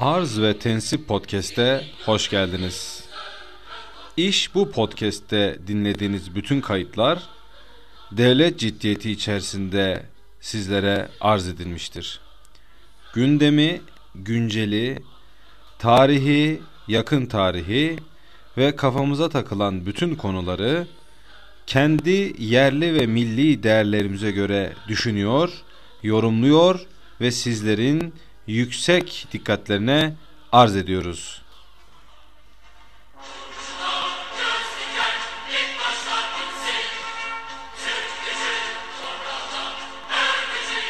Arz ve Tensip Podcast'e hoş geldiniz. İş bu podcast'te dinlediğiniz bütün kayıtlar devlet ciddiyeti içerisinde sizlere arz edilmiştir. Gündemi, günceli, tarihi, yakın tarihi ve kafamıza takılan bütün konuları kendi yerli ve milli değerlerimize göre düşünüyor, yorumluyor ve sizlerin yüksek dikkatlerine arz ediyoruz.